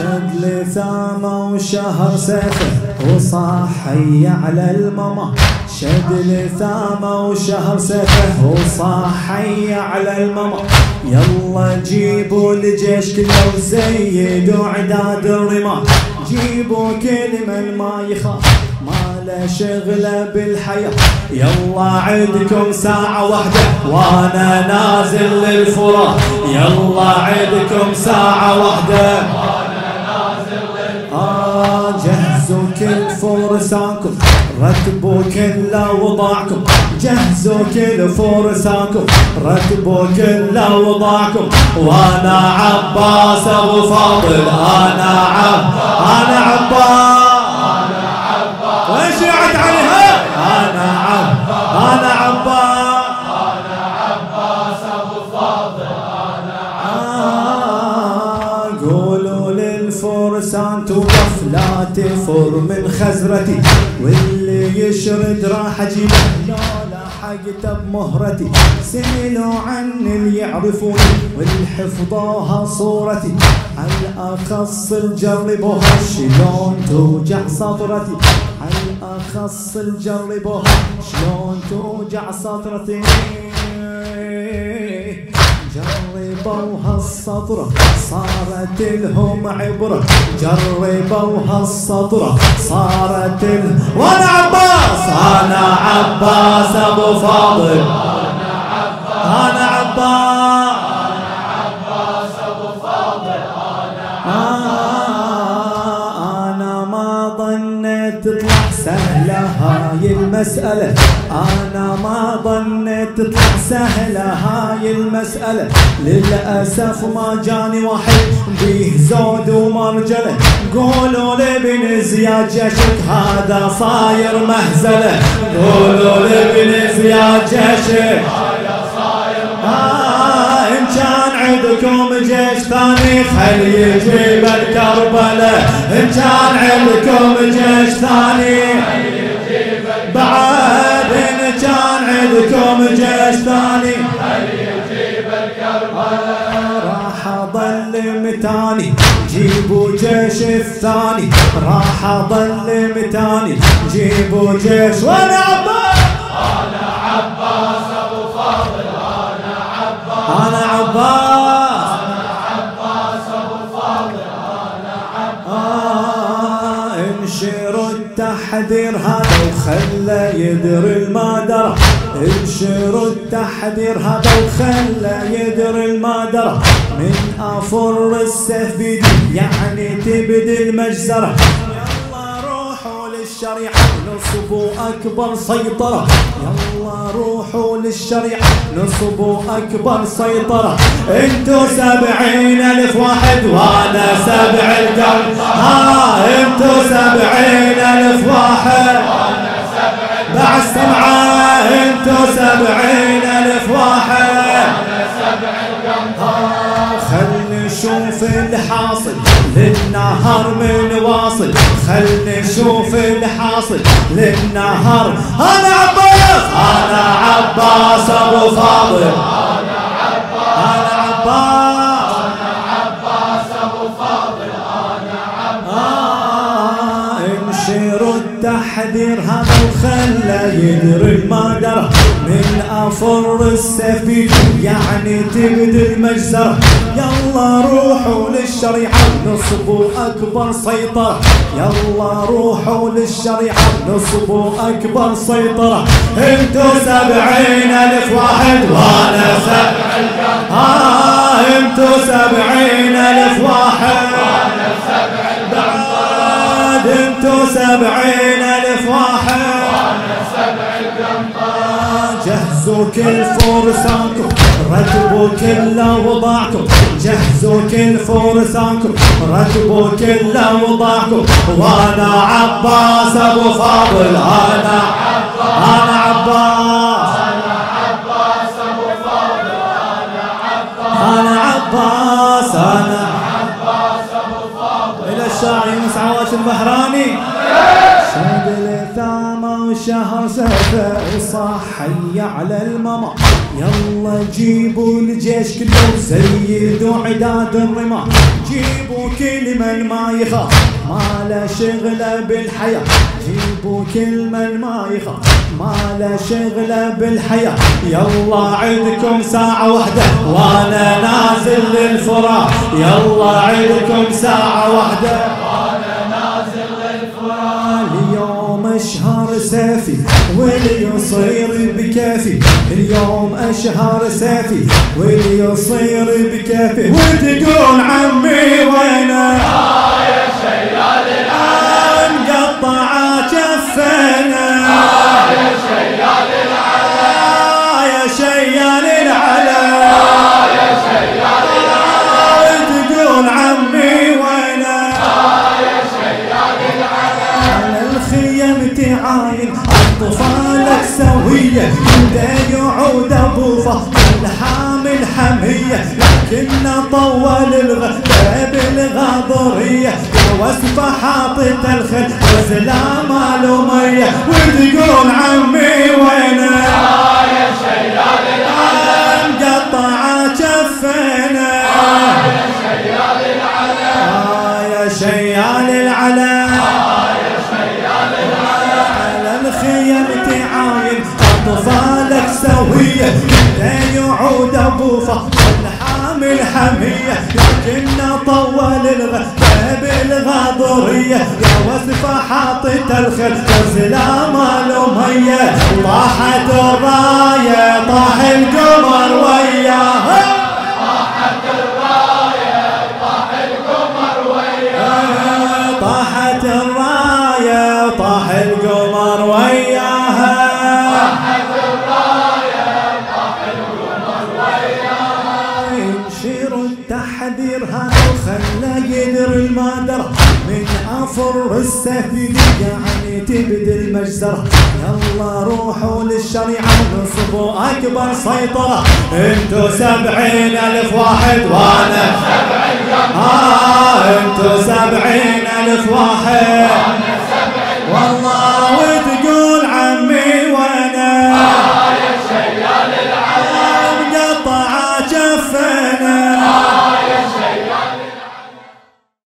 شد لثامه وشهر سيفه وصاح حي على الماما. شد لثامه وشهر سيفه وصاح حي على الماما. يلا جيبوا الجيش كله وزيدوا عداد الرماح جيبوا كل من ما يخاف ما له شغله بالحياة. يلا عندكم ساعة واحدة وأنا نازل للفرات يلا عندكم ساعة واحدة. جهزوا كل فرسانكم رتبوا كل أوضاعكم. جهزوا كل فرسانكم رتبوا كل أوضاعكم. وأنا عباس أبو فاضل أنا عب قولوا للفرسان توقف لا تفر من خزرتي. واللي يشرد راح أجيب لا لحقته بمهرتي. سئلوا عني اللي يعرفوني واللي حفظوها صورتي على الاخص الجربوها شلون توجع صدرتي على الاخص الجربوها شلون توجع صدرتي جربوها الصدرة صارت لهم عبرة جربوها الصدرة صارت ال... وأنا عباس أنا عباس ابو فاضل أنا عباس آه، أنا ما ظنيت تطلع سهلة هاي المسألة. أنا ما ظنيت تطلع سهلة. هاي المسألة. للأسف ما جاني واحد بيه زود ومرجلة قولوا لابن زياد جشك هذا صاير مهزلة. قولوا لابن زياد جشك آه إن كان عندكم جيش ثاني خل يجيب الكربلة. إن كان عندكم جيش ثاني. كان عندكم جيش ثاني راح اضل متاني جيبوا جيش الثاني. راح اضل متاني جيبوا جيش. وأنا عباس. أنا عباس. آه انشروا التحذير هذا وخلى يدري المادرة انشروا التحذير هذا وخلى يدري المادرة من أفر السيف يعني تبدي المجزرة يلا روحوا للشريعة نصبوا أكبر سيطرة. يلا روحوا للشريعة نصبوا أكبر سيطرة. انتو سبعين ألف واحد وأنا سبع القلب ها انتو سبعين ألف واحد. بعد سمعة. أنتو سبعين ألف واحد. خل نشوف الحاصل. للنهار من واصل. خل نشوف الحاصل. للنهار. أنا عباس. أنا عباس أبو فاضل. أنا عباس. آه، انشروا التحذير هذا وخلى يدري المادرة أفر السفينة يعني تبدي المجزرة. يلا روحوا للشريعة نصبوا أكبر سيطرة. يلا روحوا للشريعة نصبوا أكبر سيطرة. انتو سبعين ألف واحد وأنا سبع آه انتو سبعين ألف واحد. بعد انتو سبعين ألف واحد. جهزوا كل فرسانكم رتبوا كل اوضاعكم جهزوا كل فرسانكم رتبوا كل اوضاعكم وأنا عباس أبو فاضل أنا أنا عباس. أنا عباس أنا إلى الشاعر يونس عواش البحراني وشهر سفر وصاح حي على الماما يلا جيبوا الجيش كله زيدوا عداد الرماح جيبوا كل من ما يخاف ما له شغله بالحياة. جيبوا كل من ما يخاف ما له شغله بالحياة. يلا عندكم ساعة واحدة وأنا نازل للفراق يلا عندكم ساعة واحدة. سافي واللي يصير بكافي. اليوم أشهر سافي. واللي يصير بكافي. وتقول عمي وينه؟ يا شيال العالم مقطع كفنا تعاين اطفالك سوية كله يعود ابو فهد الحامل حمية لكن طول الغد بالغاضرية يا وسفة حاطط الخل وسلام الأمية وتقول عمي بالغاضريه يا وسفه حاطط الخل وسلام الاميه طاحت الرايه طاح القمر وياها طاحت الرايه من افر السفيد يعني تبدي المجزرة. يلا روحوا للشريعة ونصبوا أكبر سيطرة. انتو سبعين ألف واحد وأنا. آه انتو سبعين ألف واحد. والله